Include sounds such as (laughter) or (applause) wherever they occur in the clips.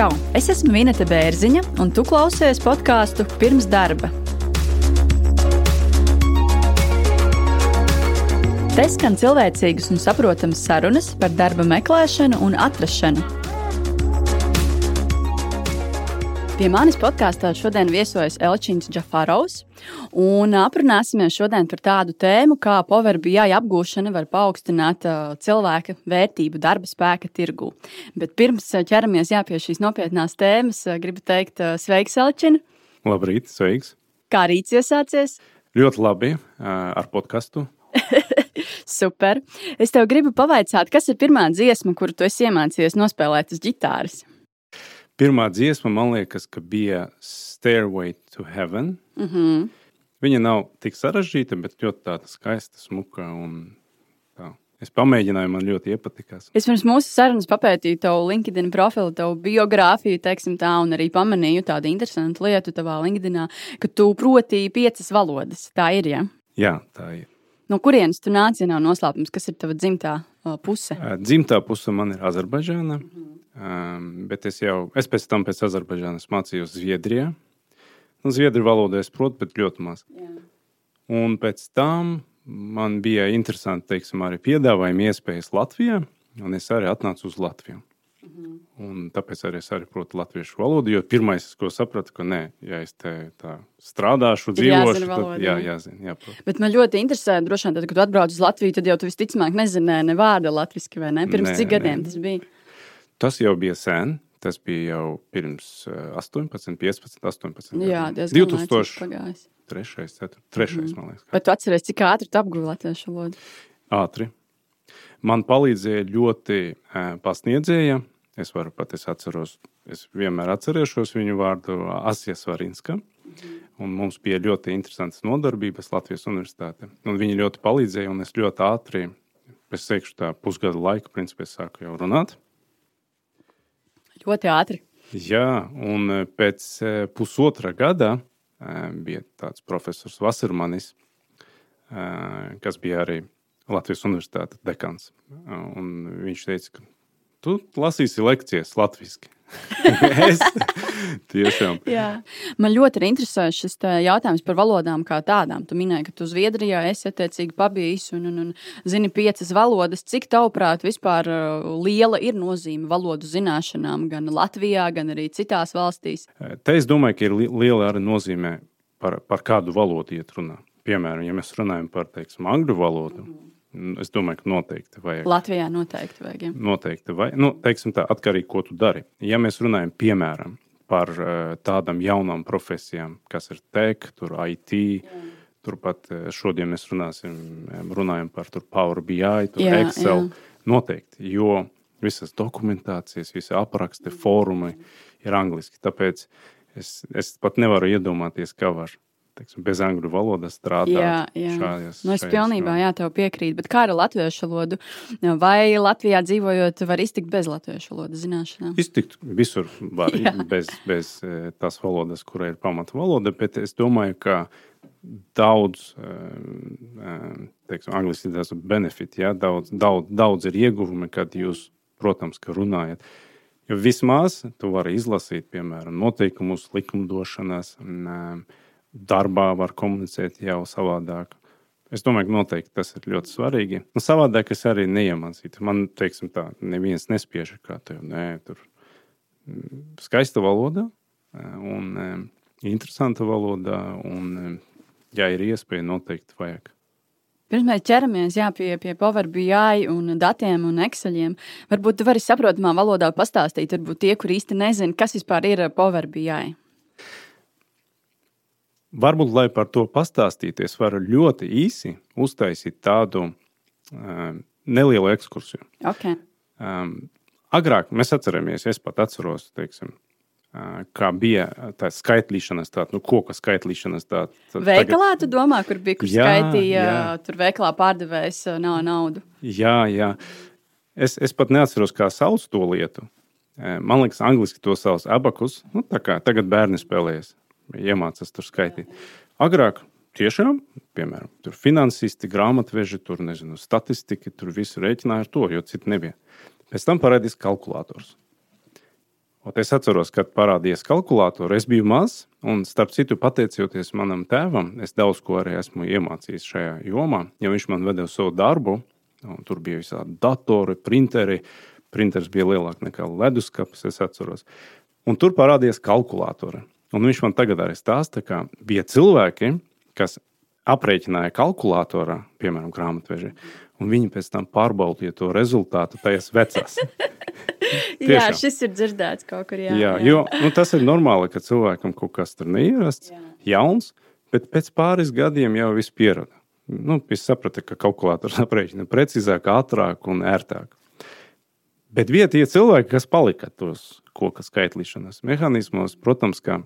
Čau! Es esmu Minēta Bērziņa, un tu klausies podkāstu pirms darba. Te skan cilvēcīgas un saprotamas sarunas par darba meklēšanu un atrašanu Pie manis podkāstā šodien viesojas Elčins Džafarovs. Un aprunāsimies šodien par tādu tēmu, kā Power BI apgūšana var paaugstināt cilvēka vērtību darba spēka tirgū. Bet pirms ķeramies jā, pie šīs nopietnās tēmas, gribu teikt, sveiks, Elčin! Labrīt, sveiks! Kā rīts iesācies? Ļoti labi ar podkāstu. (laughs) Super. Es tev gribu pavaicāt, kas ir pirmā dziesma, kuru tu esi iemācījies nospēlēt uz ģitāras? Pirmā dziesma, man liekas, bija Stairway to Heaven. Mm -hmm. Viņa nav tik sarežģīta, bet ļoti tāda skaista, smuka. Tā. Es pamēģināju, man ļoti iepatikās. Es pirms mūsu sarunas papētīju tavu LinkedIn profilu, tavu biogrāfiju, teiksim tā, un arī pamanīju tādu interesantu lietu tavā LinkedInā, ka tu proti piecas valodas. Tā ir, ja? Jā, tā ir. No kurienes tu nāc, ja nav noslēpums, kas ir tava dzimtā puse? Dzimtā puse man ir Azerbaidžāna. Mm -hmm. Um, bet es jau, es pēc tam pēc Azerbaidžānas mācījos Zviedrijā. Nu, Zviedru valodu es protu, bet ļoti maz. Jā. Un pēc tam man bija interesanti, teiksim, arī piedāvājumi iespējas Latvijā, un es arī atnācu uz Latviju. Mhm. Un tāpēc arī es arī protu latviešu valodu. Jo pirmais, ko sapratu, ka nē, ja es te strādāšu, dzīvošu, tad jā, jāzina. Jāprot. Bet man ļoti interesē, droši vien, tad, kad tu atbrauc uz Latviju, tad jau tu visticamāk nezināji ne vārda latviešu, vai ne? Pirms nē, cik gadiem nē. tas bija? Tas jau bija sen. Tas bija jau pirms 18, 15, 18. Jā, diezgan 2003. 4, 3. Mm. man liekas. Bet tu atceries, cik ātri tu apguvi latviešu valodu? Ātri. Man palīdzēja ļoti pasniedzēja. Es varu pat, es atceros, es vienmēr atcerēšos viņu vārdu Asija Svarinska. Mm. Un mums bija ļoti interesantas nodarbības Latvijas universitāte. Un viņi ļoti palīdzēja, un es ļoti ātri, es teikšu tā pusgada laika, principā, sāku jau runāt. Ļoti ātri. Jā, un e, pēc e, pusotra gada e, bija tāds profesors Vasarmanis, kas bija arī Latvijas Universitātes dekans. Un viņš teica, ka tu lasīsi lekcijas latviešu. (laughs) es tiešām. Jā. Man ļoti interesē šis jautājums par valodām kā tādām. Tu minēji, ka tu Zviedrijā esi attiecīgi pabijis un, un, un zini piecas valodas. Cik tavuprāt vispār uh, liela ir nozīme valodu zināšanām gan Latvijā, gan arī citās valstīs? Te es domāju, ka ir liela arī nozīme par, par kādu valodu iet runā. Piemēram, ja mēs runājam par teiksim, angļu valodu. Mm -hmm Es domāju, ka noteikti vajag. Latvijā noteikti vajag. Ja. Noteikti vajag. Nu, teiksim tā, atkarīgi, ko tu dari. Ja mēs runājam, piemēram, par uh, tādām jaunām profesijām, kas ir tech, tur IT, jā. turpat uh, šodien mēs runāsim, runājam par Power BI, jā, Excel. Jā. Noteikti, jo visas dokumentācijas, visi apraksti, fórumi ir angliski. Tāpēc es, es pat nevaru iedomāties, kā var teiksim, bez angļu valodas strādāt. Jā, jā. Šājas, nu, es pilnībā jā, tev piekrītu. Bet kā ar latviešu valodu? Vai Latvijā dzīvojot, var iztikt bez latviešu valodas zināšanām? Iztikt visur var bez, bez e, tās valodas, kura ir pamata valoda, bet es domāju, ka daudz, e, e, teiksim, angliski tas benefit, ja, daudz, daudz, daudz ir ieguvumi, kad jūs, protams, ka runājat. Jo vismaz tu vari izlasīt, piemēram, noteikumus likumdošanas. Un, darbā var komunicēt jau savādāk. Es domāju, ka noteikti tas ir ļoti svarīgi. Nu, savādāk es arī neiemācītu. Man, teiksim, tā, neviens nespiež, kā tev, nē, tur mm, skaista valoda un um, interesanta valoda, un, ja ir iespēja, noteikti vajag. Pirms mēs ķeramies jā, pie, pie Power BI un datiem un Exceliem, varbūt tu vari saprotamā valodā pastāstīt, varbūt tie, kur īsti nezina, kas vispār ir Power BI. Varbūt, lai par to pastāstītu, es varu ļoti īsi uztaisīt tādu um, nelielu ekskursiju. Okay. Um, agrāk mēs atceramies, es pat atceros, teiksim, uh, kā bija tā skaitlīšanas, tāda nu, koka skaitlīšanas. Tā, tā, veikalā tagad... tu domā, kur bija, kur jā, skaitīja, jā. tur veikalā pārdevējs nav naudu. Jā, jā. Es, es pat neatceros, kā sauc to lietu. Man liekas, angļuiski to sauc abakus. Nu, tā kā tagad bērni spēlējas iemācās tur skaitīt. Agrāk tiešām, piemēram, tur finansisti, grāmatveži, tur nezinu, statistiķi, tur visu rēķināja ar to, jo citu nebija. Pēc tam parādījās kalkulators. Un es atceros, kad parādījās kalkulators, es biju mazs, un starp citu, pateicoties manam tēvam, es daudz ko arī esmu iemācījies šajā jomā. Ja viņš man vedīja savu darbu, tur bija visādi datori, printeri, printers bija lielāks nekā leduskapis, es atceros. Un tur parādījās kalkulatori. Un viņš man tagad arī stāsta, ka bija cilvēki, kas aprēķināja kalkulatorā, piemēram, grāmatveži, un viņi pēc tam pārbaudīja to rezultātu tajās vecās. (laughs) jā, šis ir dzirdēts kaut kur. Jā, jā, jā. Jo, nu, tas ir normāli, ka cilvēkam kaut kas tur neierasts, jā. jauns, bet pēc pāris gadiem jau viss pierada. Nu, es sapratu, ka kalkulators (laughs) aprēķina precīzāk, ātrāk un ērtāk. Bet bija tie cilvēki, kas palika tos koku skaitlīšanas mehānismos, protams, ka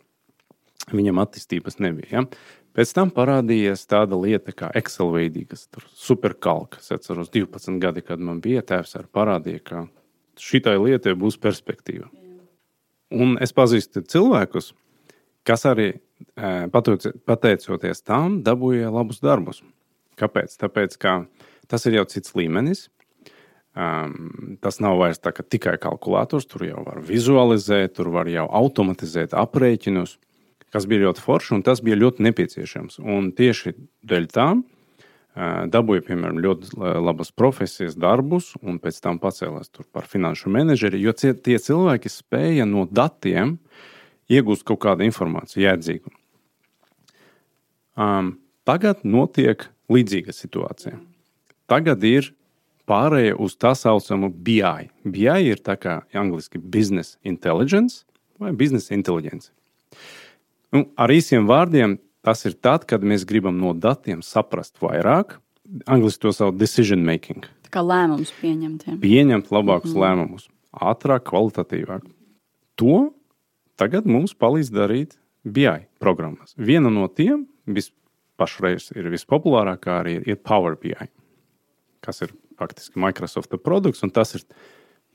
viņam attīstības nebija. Ja? Pēc tam parādījās tāda lieta kā Excel veidīgas superkalka. Es atceros 12 gadi, kad man bija tēvs ar parādīja, ka šitai lietai būs perspektīva. Un es pazīstu cilvēkus, kas arī pateicoties tam dabūja labus darbus. Kāpēc? Tāpēc, ka tas ir jau cits līmenis. Um, tas nav vairs tikai kalkulators, tur jau var vizualizēt, tur var jau automatizēt aprēķinus kas bija ļoti forši un tas bija ļoti nepieciešams. Un tieši dēļ tā dabūja, piemēram, ļoti labas profesijas, darbus, un pēc tam pacēlās par finanšu menedžeri, jo tie cilvēki spēja no datiem iegūst kaut kādu informāciju, jēdzīgu. Um, tagad notiek līdzīga situācija. Tagad ir pārējie uz tā saucamo BI. BI ir tā kā angļuiski business intelligence vai business intelligence. Nu, ar īsiem vārdiem tas ir tad, kad mēs gribam no datiem saprast vairāk. Angliski to sauc decision making. Tā kā lēmums pieņemt. Ja. Pieņemt labākus mm. lēmumus, ātrāk, kvalitatīvāk. To tagad mums palīdz darīt BI programmas. Viena no tiem pašreiz ir vispopulārākā arī ir Power BI, kas ir faktiski Microsoft produkts, un tas ir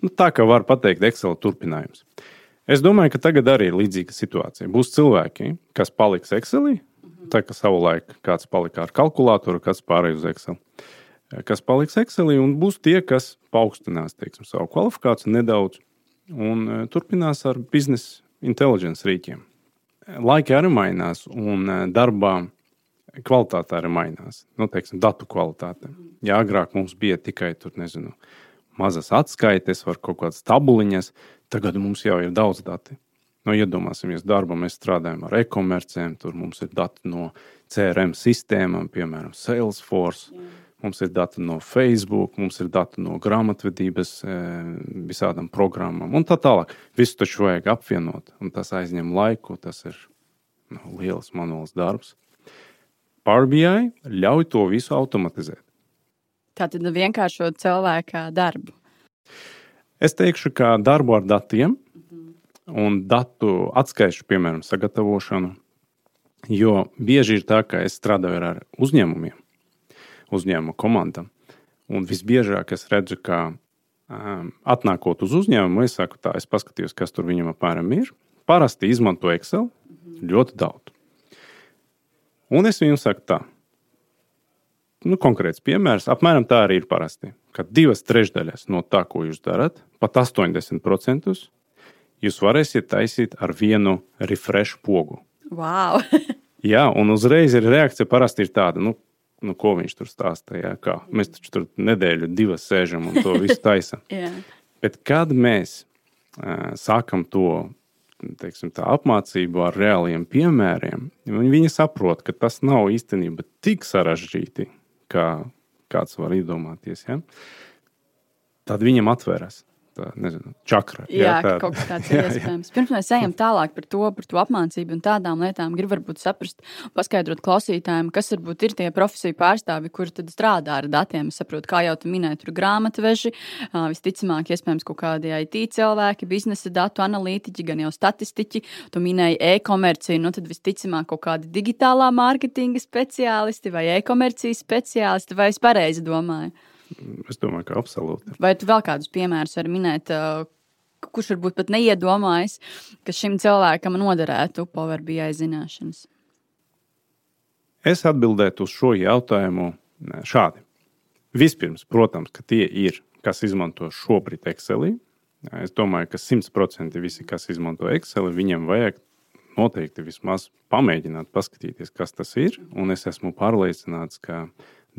nu, tā, ka var pateikt Excel turpinājums. Es domāju, ka tagad arī ir līdzīga situācija. Būs cilvēki, kas paliks Excelī, tā kā savulaik kāds palika ar kalkulātoru, kāds pārējais uz Excel. Kas paliks Excelī, un būs tie, kas paaugstinās teiksim, savu kvalifikāciju nedaudz un e, turpinās ar biznesa intelligence rīkiem. Laiki arī mainās, un e, darbā kvalitāte arī mainās. Nu, teiksim, datu kvalitāte. Ja agrāk mums bija tikai tur, nezinu, mazas atskaites, var kaut kādas tabuliņas, Tagad mums jau ir daudz dati. Nu, iedomāsimies, darbā mēs strādājam ar e-komercēm, tur mums ir dati no CRM sistēmām, piemēram, Salesforce. Jā. Mums ir dati no Facebook, mums ir dati no grāmatvedības, e, visādām programmām un tā tālāk. Visu taču vajag apvienot, un tas aizņem laiku. Tas ir nu, liels manuāls darbs. Power BI ļauj to visu automatizēt. Tā tad vienkāršot cilvēka darbu. Es teikšu, ka darbu ar datiem un datu atskaišu, piemēram, sagatavošanu, jo bieži ir tā, ka es strādāju ar uzņēmumiem, uzņēmumu komandām. Un visbiežāk es redzu, ka um, atnākot uz uzņēmumu, es saku, tā, es paskatījos, kas tur viņam apmēram ir. Parasti izmanto Excel ļoti daudz. Un es viņam saku, tā, nu, konkrēts piemērs. Apmēram tā arī ir parasti. Kad divas trešdaļas no tā, ko jūs darat, pat 80%, jūs varēsiet taisīt ar vienu refresh pogu. Wow. (laughs) jā, un uzreiz ir reakcija parasti ir tāda. Nu, Nu, ko viņš tur stāstīja? Mēs taču tur nedēļu, divas sēžam un to visu (laughs) taisām. yeah. Bet kad mēs uh, sākam to teiksim, tā, apmācību ar reāliem piemēriem, viņi saprot, ka tas nav īstenībā tik sarežģīti, kā kāds var iedomāties. Ja? Tad viņam atveras tā, nezinu, čakra. Jā, jā tā, kaut kas tāds (laughs) ir iespējams. Pirms mēs ejam tālāk par to, par to apmācību un tādām lietām, gribu varbūt saprast, paskaidrot klausītājiem, kas varbūt ir tie profesiju pārstāvi, kuri tad strādā ar datiem. Es saprotu, kā jau tu minēji, tur grāmatveži, visticamāk, iespējams, kaut kādi IT cilvēki, biznesa datu analītiķi, gan jau statistiķi. Tu minēji e-komerciju, nu tad visticamāk kaut kādi digitālā mārketinga speciālisti vai e-komercijas speciālisti, vai es pareizi domāju? Es domāju, ka absolūti. Vai tu vēl kādus piemērus vari minēt, kurš varbūt pat neiedomājas, ka šim cilvēkam noderētu Power BI zināšanas? Es atbildētu uz šo jautājumu šādi. Vispirms, protams, ka tie ir, kas izmanto šobrīd Excelī, Es domāju, ka 100% visi, kas izmanto Excel, viņiem vajag noteikti vismaz pamēģināt, paskatīties, kas tas ir. Un es esmu pārliecināts, ka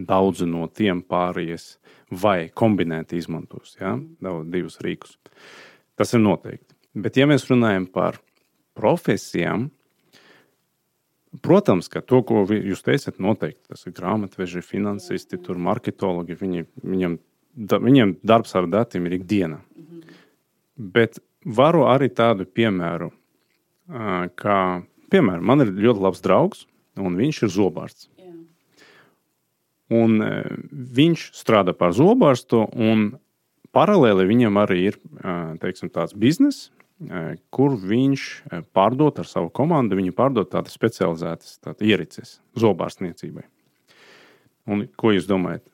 daudzi no tiem pāries vai kombinēti izmantos ja? Divus rīkus. Tas ir noteikti. Bet, ja mēs runājam par profesijām, Protams, ka to, ko jūs teicat, noteikti tas ir grāmatveži, finansisti, tur marketologi. Viņi, viņam, da, viņiem darbs ar datiem ir ikdiena. Mhm. Bet varu arī tādu piemēru, kā, piemēram, man ir ļoti labs draugs, un viņš ir zobārsts. Un viņš strādā par zobārstu, un paralēli viņam arī ir teiksim, tāds bizness, kur viņš pārdod ar savu komandu. Viņi pārdod tādas specializētas tāda ierīces zobārstniecībai. Un, ko jūs domājat?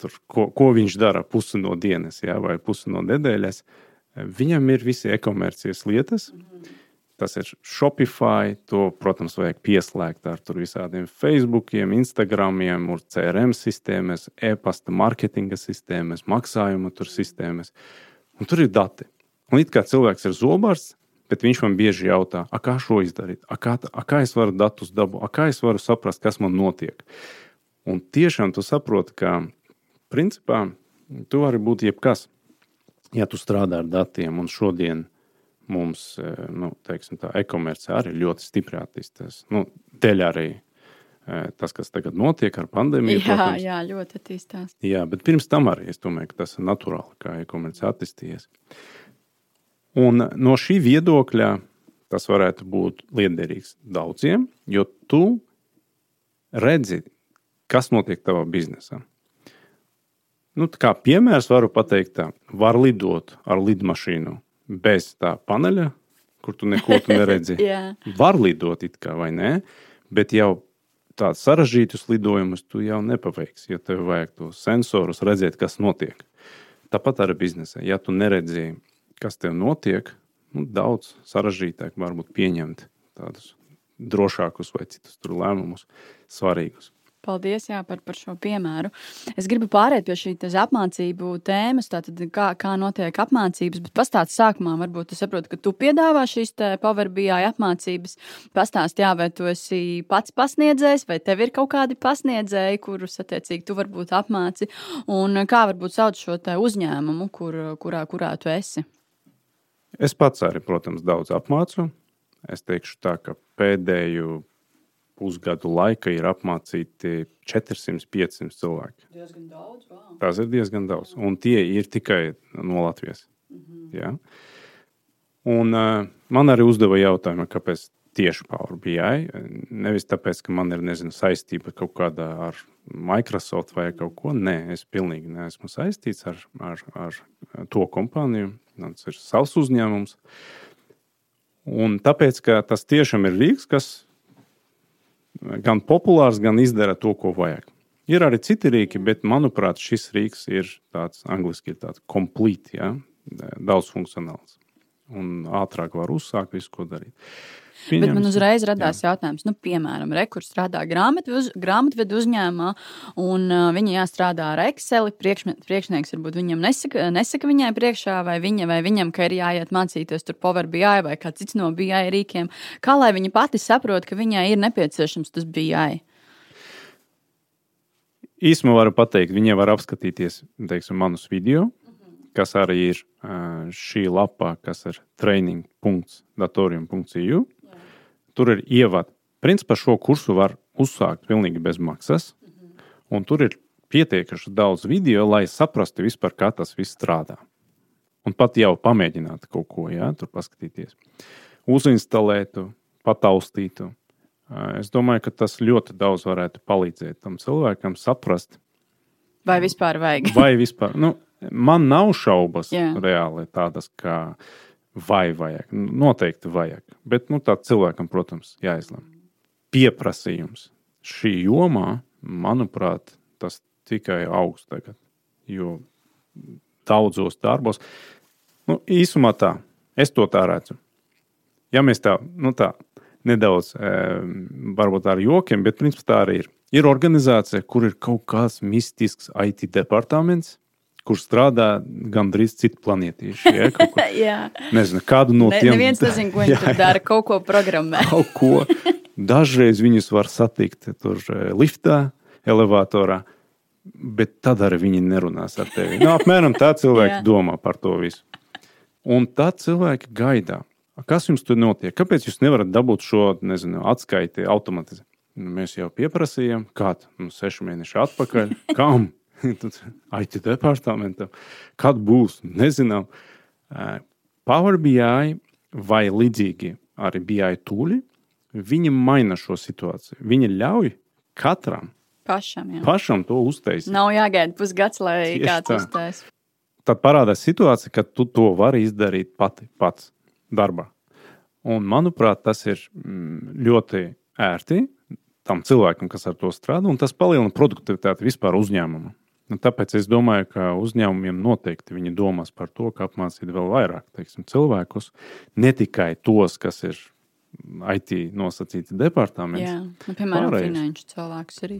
Tur, ko, ko viņš dara pusi no dienas jā, vai pusi no nedēļas? Viņam ir visi e-komercijas lietas. Tas ir Shopify. To, protams, vajag pieslēgt ar visādiem Facebook, Instagram, CRM sistēmas, e-pasta marketinga sistēmas, maksājumu sistēmas. Un tur ir dati. Un it kā cilvēks ir zobārsts, bet viņš man bieži jautā, kā šo izdarīt, a kā, a kā es varu datus dabūt, kā es varu saprast, kas man notiek. Un tiešām tu saproti, ka principā tu vari būt jebkas, ja tu strādā ar datiem. Un šodien mums, e, nu, teiksim, tā e-komercija arī ļoti stipri attīstās. Nu, dēļ arī e, tas, kas tagad notiek ar pandēmiju. Jā, protams. jā, ļoti attīstās. Jā, bet pirms tam arī es domāju, ka tas ir naturāli, kā e-komercija attīstījies. Un no šī viedokļa tas varētu būt liederīgs daudziem, jo tu redzi, kas notiek tavā biznesā. Nu, kā piemērs varu pateikt, tā, var lidot ar lidmašīnu bez tā paneļa, kur tu neko tu neredzi. (laughs) Var lidot kā vai nē, bet jau tādus sarežģītus lidojumus tu jau nepaveiksi, jo tev vajag tos sensorus redzēt, kas notiek. Tāpat arī biznesā. Ja tu neredzi kas tev notiek, nu, daudz sarežģītāk varbūt pieņemt tādus drošākus vai citus lēmumus, svarīgus. Paldies jā, par, par šo piemēru. Es gribu pāriet pie šīs apmācību tēmas, tātad, kā, kā notiek apmācības. Bet pastāstiet sākumā, varbūt jūs saprotat, ka tu piedāvā šīs Power BI apmācības. Pastāstiet, jā, vai tu esi pats pasniedzējs, vai tev ir kaut kādi pasniedzēji, kurus attiecīgi tu varbūt apmāci, un kā varbūt sauc šo uzņēmumu, kur, kurā, kurā tu esi. Es pats arī, protams, daudz apmācu. Es teikšu tā, ka pēdējo pusgadu laika ir apmācīti 400-500 cilvēki. Diezgan daudz, wow. Tas ir diezgan daudz. Un tie ir tikai no Latvijas. Mm -hmm. ja? Un, uh, man arī uzdeva jautājumu, kāpēc tieši Power BI. Nevis tāpēc, ka man ir nezinu, saistība kaut kāda ar Microsoft vai kaut ko. Nē, es pilnīgi neesmu saistīts ar, ar, ar to kompāniju. Tas ir savs uzņēmums. Un tāpēc, ka tas tiešām ir rīks, kas gan populārs, gan izdara to, ko vajag. Ir arī citi rīki, bet manuprāt, šis rīks ir tāds angļuiski tāds complete, ja? daudz funkcionāls. Un ātrāk var uzsākt visu, ko darīt. Pieņems. Bet man uzreiz radās jā. jautājums, nu, piemēram, rekurs strādā grāmatvedu, grāmatvedu uzņēmumā, un uh, viņi jāstrādā ar Excel. Priekšnieks varbūt viņam nesaka, nesaka viņai priekšā, vai, viņa, vai viņam, ka ir jāiet mācīties tur Power BI vai kā cits no BI rīkiem. Kā lai viņa pati saprot, ka viņai ir nepieciešams tas BI? Īsumā varu pateikt, viņa var apskatīties teiksim, manus video, kas arī ir šī lapā, kas ir training.datorium.eu. Tur ir ievad. Principā šo kursu var uzsākt pilnīgi bez maksas. Un tur ir pietiekami daudz video, lai saprastu vispār, kā tas viss strādā. Un pat jau pamēģināt kaut ko, ja, tur paskatīties. Uzinstalētu, pataustītu. Es domāju, ka tas ļoti daudz varētu palīdzēt tam cilvēkam saprast, vai vispār vajag. vai vispār. Nu, man nav šaubas yeah. reāli tādas, kā vai vajag. Noteikti vajag. Bet nu, tā cilvēkam, protams, jāizlemj. Pieprasījums šī jomā, manuprāt, tas tikai augsts tagad. Jo daudzos darbos, nu, īsumā tā, es to tā redzu. Ja mēs tā, nu, tā nedaudz, varbūt ar jokiem, bet principā tā arī ir. Ir organizācija, kur ir kaut kāds mistisks IT departaments, kur strādā gandrīz citi planētieši. Ja, ko, (laughs) nezinu, kādu no ne, tiem neviens nezina, ko viņi (laughs) tur dara, kaut ko programmē. (laughs) kaut ko. Dažreiz viņus var satikt tur eh, liftā, elevatorā, bet tad arī viņi nerunās ar tevi. Nu, apmēram tā cilvēki domā par to visu. Un tad cilvēki gaida. Kas jums tur notiek? Kāpēc jūs nevarat dabūt šo nezinu, atskaiti automatizēt? Nu, mēs jau pieprasījām, kādu nu, sešu mēnešu atpakaļ. Kam? (laughs) IT departamentam. Kad būs? Nezinām. Power BI vai līdzīgi arī BI tūļi, viņi maina šo situāciju. Viņi ļauj katram pašam, jā. pašam to uztaisīt. Nav jāgaida pusgads, lai Tieši kāds uztaisītu. Tad parādās situācija, ka tu to vari izdarīt pati, pats darbā. Un, manuprāt, tas ir mm, ļoti ērti tam cilvēkam, kas ar to strādā, un tas palielina produktivitāti vispār uzņēmumam. Nu, tāpēc es domāju, ka uzņēmumiem noteikti viņi domās par to, kā apmācīt vēl vairāk teiksim, cilvēkus, ne tikai tos, kas ir IT nosacīti departaments. Jā, nu, piemēram, pārējus. finanšu cilvēkus arī.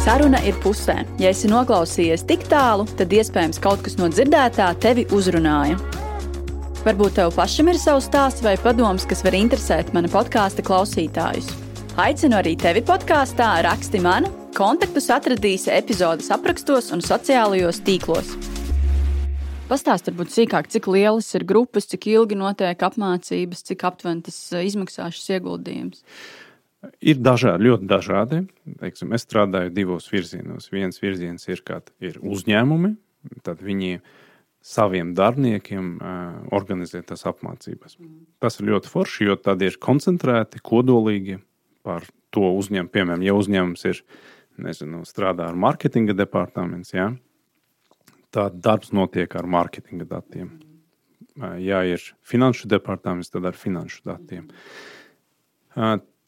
Saruna ir pusē. Ja esi noklausījies tik tālu, tad iespējams kaut kas no dzirdētā tevi uzrunāja. Varbūt tev pašam ir savs stāsts vai padoms, kas var interesēt mana podkāstu klausītājus. Aicinu arī tevi podkāstā, raksti man, kontaktus atradīsi epizodes aprakstos un sociālajos tīklos. Pastāst, varbūt sīkāk, cik lielas ir grupas, cik ilgi notiek apmācības, cik aptuveni tas eh, izmaksā šis ieguldījums. Ir dažādi, ļoti dažādi. Teiksim, es strādāju divos virzienos. Viens virziens ir, ir uzņēmumi, tad viņi saviem darbiniekiem organizēt tās apmācības. Tas ir ļoti forši, jo tad ir koncentrēti, kodolīgi par to uzņēmumu. Piemēram, ja uzņēmums ir nezinu, strādā ar marketinga departaments, ja, tad darbs notiek ar marketinga datiem. Ja ir finanšu departaments, tad ar finanšu datiem.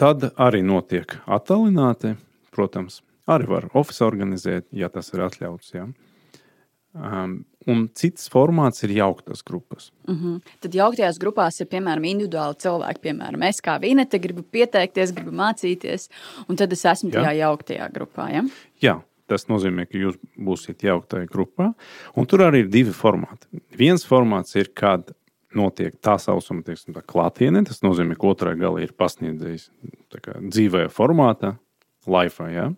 Tad arī notiek attālināti, protams, arī var oficiāli organizēt, ja tas ir atļauts. Ja. Um, un cits formāts ir jauktas grupas. Uh mhm. -huh. Tad jauktajās grupās ir piemēram individuāli cilvēki. Piemēram, es kā vīnete gribu pieteikties, gribu mācīties, un tad es esmu tajā jauktajā grupā. Ja? Jā. Tas nozīmē, ka jūs būsiet jauktajā grupā. Un tur arī ir divi formāti. Viens formāts ir, kad notiek tā saucamā klātienē. Tas nozīmē, ka otrā galā ir pasniedzējis dzīvē formātā, live. Ja?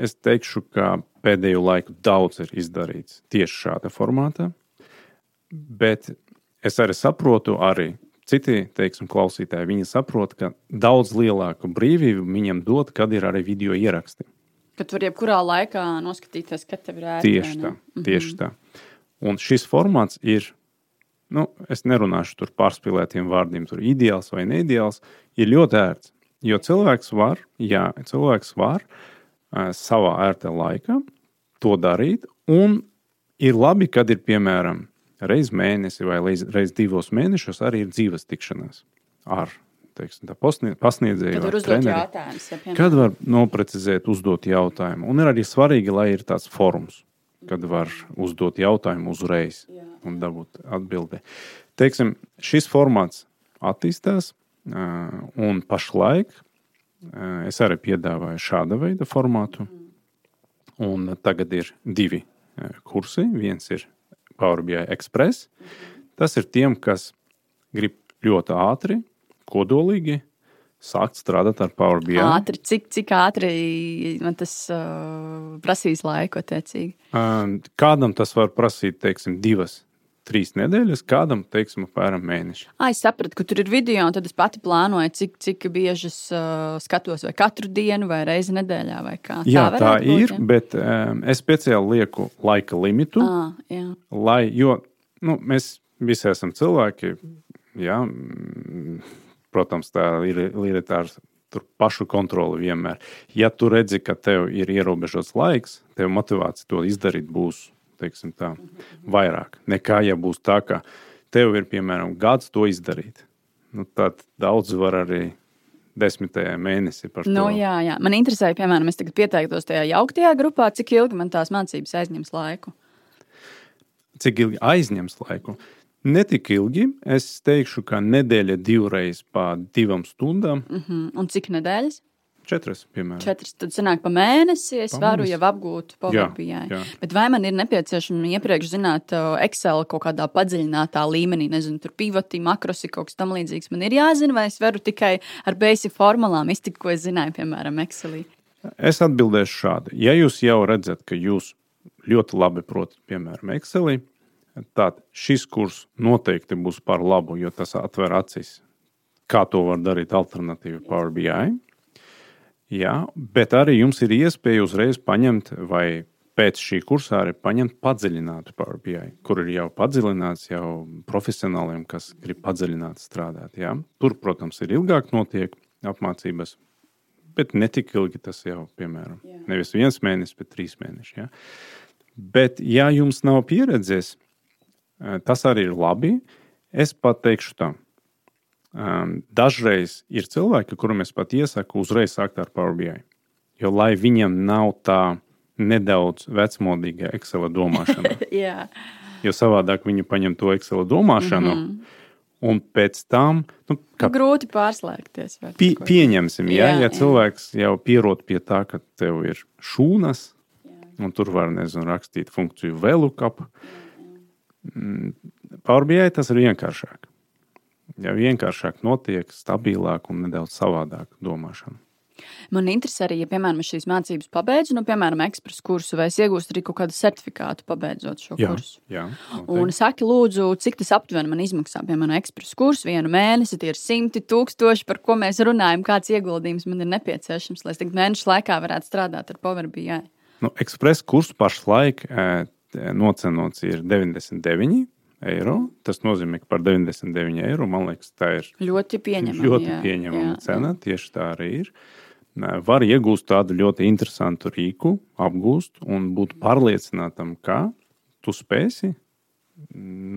Es teikšu, ka pēdējo laiku daudz ir izdarīts tieši šāda formātā, bet es arī saprotu, arī citi teiksim, klausītāji, viņi saprot, ka daudz lielāku brīvību viņam dod, kad ir arī video ieraksti. Kad var jebkurā laikā noskatīties, kad tev ir ērti. Tieši tā, mhm. tieši tā. Un šis formāts ir, nu, es nerunāšu tur pārspīlētiem vārdiem, tur ideāls vai neideāls, ir ļoti ērts. Jo cilvēks var, jā, cilvēks var uh, savā ērtā laikā to darīt. Un ir labi, kad ir piemēram reizes mēnesī vai reizes divos mēnešos arī ir dzīves tikšanās ar teiksim, pasniedzēju. Kad var uzdot jautājumus. Ja, kad var noprecizēt, uzdot jautājumu. Un ir arī svarīgi, lai ir tāds forums, kad var uzdot jautājumu uzreiz Jā. un dabūt atbildi. Teiksim, šis formāts attīstās, un pašlaik Es arī piedāvāju šāda veida formātu. Un tagad ir divi kursi. Viens ir Power BI Express. Tas ir tiem, kas grib ļoti ātri, kodolīgi sākt strādāt ar Power BI. Ātri, cik, cik ātri man tas uh, prasīs laiku, attiecīgi? Kādam tas var prasīt, teiksim, divas trīs nedēļas, kādam, teiksim, apmēram mēneši. Ah, es sapratu, ka tur ir video, un tad es pati plānoju, cik, cik bieži es uh, skatos, vai katru dienu, vai reizi nedēļā, vai kā. Jā, tā, tā būt, ir, ja? bet um, es speciāli lieku laika limitu, ah, jā. lai, jo nu, mēs visi esam cilvēki, jā, protams, tā ir lieta tur pašu kontroli vienmēr. Ja tu redzi, ka tev ir ierobežots laiks, tev motivācija to izdarīt būs teiksim, tā, vairāk nekā ja būs tā, ka tev ir piemēram gads to izdarīt. Nu, tad daudz var arī desmitajā mēnesī par to. No, jā, jā. Man interesē, piemēram, es tagad pieteiktos tajā jauktajā grupā, cik ilgi man tās mācības aizņems laiku. Cik ilgi aizņems laiku? Ne tik ilgi. Es teikšu, ka nedēļa divreiz pa divām stundām. Uh mhm. -huh. Un cik nedēļas? Četras, piemēram. Četras. Tad sanāk, pa mēnesi es pa varu mēnesi. jau apgūt Power BI. Bet vai man ir nepieciešams iepriekš zināt Excel kaut kādā padziļinātā līmenī, nezinu, tur pivoti, makrosi, kaut kas tam līdzīgs. Man ir jāzina, vai es varu tikai ar basic formulām iztikt, ko es zināju, piemēram, Excelī. Es atbildēšu šādi. Ja jūs jau redzat, ka jūs ļoti labi protat, piemēram, Excelī, tad šis kurs noteikti būs par labu, jo tas atver acis, kā to var darīt alternatīvi Power BI. Jā, bet arī jums ir iespēja uzreiz paņemt, vai pēc šī kursa arī paņemt padziļinātu Power BI, kur ir jau padziļināts jau profesionāliem, kas grib padziļināt strādāt. Jā. Tur, protams, ir ilgāk notiek apmācības, bet ne tik ilgi tas jau, piemēram, Jā. nevis viens mēnesis, bet trīs mēneši. Jā. Bet, ja jums nav pieredzes, eh, tas arī ir labi. Es pat teikšu tā. Um, dažreiz ir cilvēki, kuriem es pat iesaku uzreiz sākt ar Power BI. Jo lai viņam nav tā nedaudz vecmodīga Excel domāšana. (laughs) jo savādāk viņi paņem to Excel domāšanu. Mm -hmm. Un pēc tam nu, kā, grūti pārslēgties. Pie, pieņemsim, ja, jā, ja jā. cilvēks jau pierod pie tā, ka tev ir šūnas, jā. un tur var nezinu, rakstīt funkciju VLOOKUP. Mm, Power BI tas ir vienkāršāk ja vienkāršāk notiek, stabilāk un nedaudz savādāk domāšana. Man interesē arī, ja, piemēram, šīs mācības pabeidzu, nu, piemēram, ekspresu kursu, vai es iegūstu arī kaut kādu certifikātu, pabeidzot šo jā, kursu. Jā, noteikti. un saki, lūdzu, cik tas aptuveni man izmaksā, piemēram, ekspresu kursu vienu mēnesi, tie ir simti tūkstoši, par ko mēs runājam, kāds ieguldījums man ir nepieciešams, lai es tik mēnešu laikā varētu strādāt ar Power BI. Nu, ekspresu kursu pašlaik e, nocenots ir 99 eiro. Tas nozīmē, ka par 99 eiro man liekas, tā ir ļoti pieņemama, ļoti jā, pieņemama jā, cena. Jā. Tieši tā arī ir. Var iegūt tādu ļoti interesantu rīku, apgūst un būt pārliecinātam, ka tu spēsi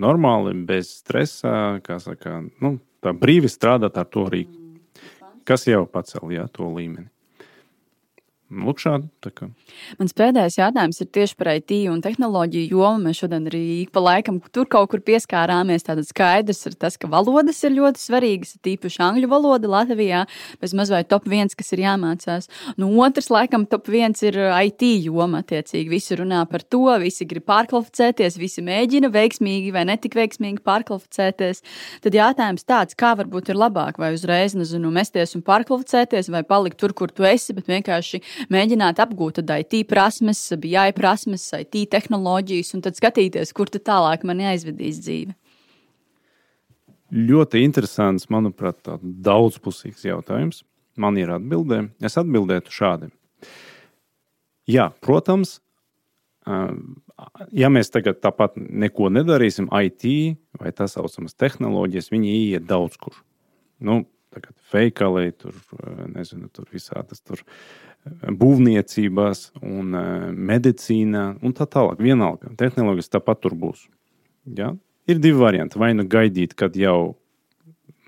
normāli, bez stresa, kā saka, nu, brīvi strādāt ar to rīku, mm, kas jau pacēl jā, to līmeni. Lūk, šādi. Mans pēdējais jautājums ir tieši par IT un tehnoloģiju jomu. Mēs šodien arī pa laikam tur kaut kur pieskārāmies. Tātad skaidrs ir tas, ka valodas ir ļoti svarīgas, tīpaši angļu valoda Latvijā, bez maz vai top viens, kas ir jāmācās. Nu, otrs, laikam, top viens ir IT joma. Attiecīgi, visi runā par to, visi grib pārkvalificēties, visi mēģina veiksmīgi vai netik veiksmīgi pārkvalificēties. Tad jautājums tāds, kā varbūt ir labāk, vai uzreiz, nezinu, mesties un pārkvalificēties, vai palikt tur, kur tu esi, bet vienkārši mēģināt apgūt IT prasmes, BI prasmes, IT tehnoloģijas, un tad skatīties, kur tad tālāk man aizvedīs dzīve. Ļoti interesants, manuprāt, daudzpusīgs jautājums. Man ir atbildē. Es atbildētu šādi. Jā, protams, ja mēs tagad tāpat neko nedarīsim, IT vai tā saucamas tehnoloģijas, viņi ieiet daudz kur. Nu, tagad veikalī, tur, nezinu, tur visādas tur būvniecībās, un eh, medicīnā un tā tālāk. Vienalga, tehnoloģijas tāpat tur būs. Ja? Ir divi varianti. Vai nu gaidīt, kad jau,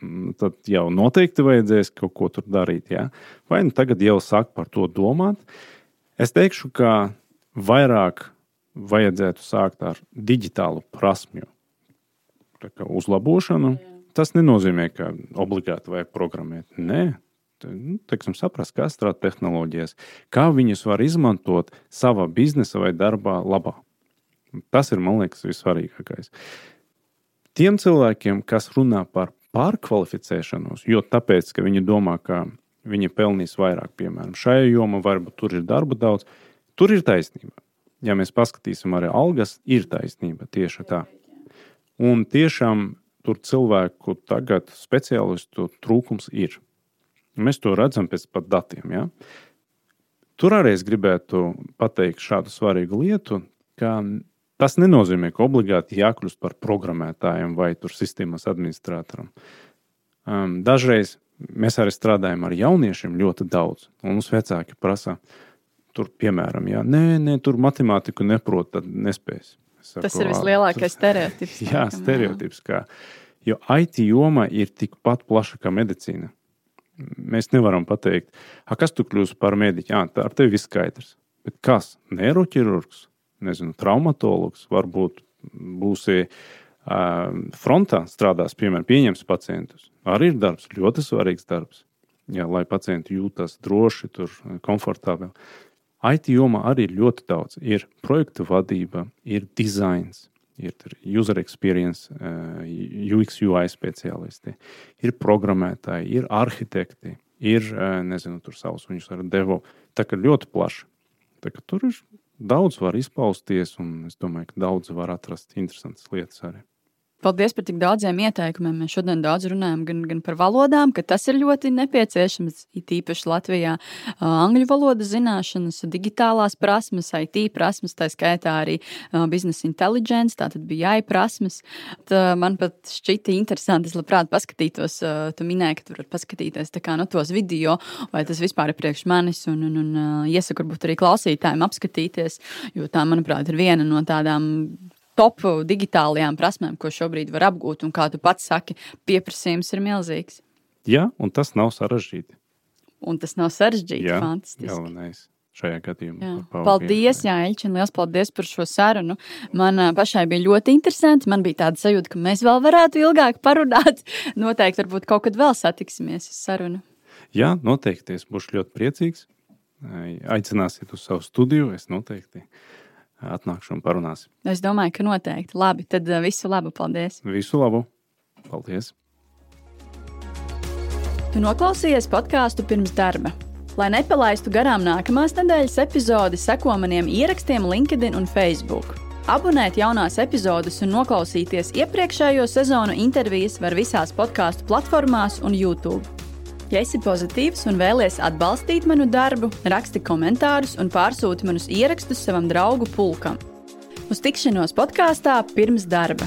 mm, tad jau noteikti vajadzēs kaut ko tur darīt, ja? vai nu tagad jau sāk par to domāt. Es teikšu, ka vairāk vajadzētu sākt ar digitālu prasmju uzlabošanu. Tas nenozīmē, ka obligāti vajag programmēt. Nē, nu, teiksim, saprast, kā strādāt tehnoloģijas, kā viņus var izmantot savā biznesa vai darbā labā. Tas ir, man liekas, vissvarīgākais. Tiem cilvēkiem, kas runā par pārkvalificēšanos, jo tāpēc, ka viņi domā, ka viņi pelnīs vairāk, piemēram, šajā jomā, varbūt tur ir darba daudz, tur ir taisnība. Ja mēs paskatīsim arī algas, ir taisnība tieši tā. Un tiešām tur cilvēku tagad speciālistu trūkums ir. Mēs to redzam pēc pat datiem. Ja? Tur arī es gribētu pateikt šādu svarīgu lietu, ka tas nenozīmē, ka obligāti jākļūst par programmētājiem vai sistēmas administratoram. Um, dažreiz mēs arī strādājam ar jauniešiem ļoti daudz, un mums vecāki prasa, tur, piemēram, ja, nē, nē, tur matemātiku neprot, tad nespēs. Saku, tas ir vislielākais stereotips. (laughs) jā, stereotips. Kā, jo IT joma ir tikpat plaša kā medicīna. Mēs nevaram pateikt, kas tu kļūsi par mediķu. Jā, tā ar tevi viss skaidrs. Bet kas? Neiroķirurgs, nezinu, traumatologs, varbūt būsi frontā strādās, piemēram, pieņems pacientus. Arī ir darbs, ļoti svarīgs darbs. jā, lai pacienti jūtas droši, tur komfortabli. IT jomā arī ir ļoti daudz. Ir projektu vadība, ir dizains, ir user experience, UX, UI speciālisti, ir programmētāji, ir arhitekti, ir nezinu, tur savs viņus ar devo. Tā kā ļoti plaši. Tā kā tur ir daudz var izpausties, un es domāju, ka daudz var atrast interesantas lietas arī. Paldies par tik daudziem ieteikumiem. Mēs šodien daudz runājam gan, gan par valodām, ka tas ir ļoti nepieciešams. It īpaši Latvijā angļu valodas zināšanas, digitālās prasmes, IT prasmes, tā skaitā arī biznesa intelligence, tātad bija jāiprasmes. Tā man pat šķita interesanti, es labprāt paskatītos, tu minēji, ka tu vari paskatīties kā, no tos video, vai tas vispār ir priekš manis, un, un, un iesaku varbūt arī klausītājiem apskatīties, jo tā, manuprāt, ir viena no tādām top digitālajām prasmēm, ko šobrīd var apgūt. Un kā tu pats saki, pieprasījums ir milzīgs. Jā, un tas nav sarežģīti. Un tas nav sarežģīti. Jā, fantastiski. Galvenais šajā gadījumā. Jā. Paldies, Jā, Elčin, liels paldies par šo sarunu. Man pašai bija ļoti interesanti. Man bija tāda sajūta, ka mēs vēl varētu ilgāk parunāt. (laughs) Noteikti, varbūt kaut kad vēl satiksimies uz sarunu. Jā, noteikti. Es būšu ļoti priecīgs. Aicināsiet uz savu studiju. Es noteikti atnākšu un parunāsim. Es domāju, ka noteikti. Labi, tad uh, visu labu. Paldies! Visu labu! Paldies! Tu noklausījies podkāstu pirms darba. Lai nepalaistu garām nākamās nedēļas epizodi, seko maniem ierakstiem LinkedIn un Facebook. Abonēt jaunās epizodes un noklausīties iepriekšējo sezonu intervijas var visās podkāstu platformās un YouTube. Ja esi pozitīvs un vēlies atbalstīt manu darbu, raksti komentārus un pārsūti manus ierakstus savam draugu pulkam. Uz tikšanos podkāstā pirms darba!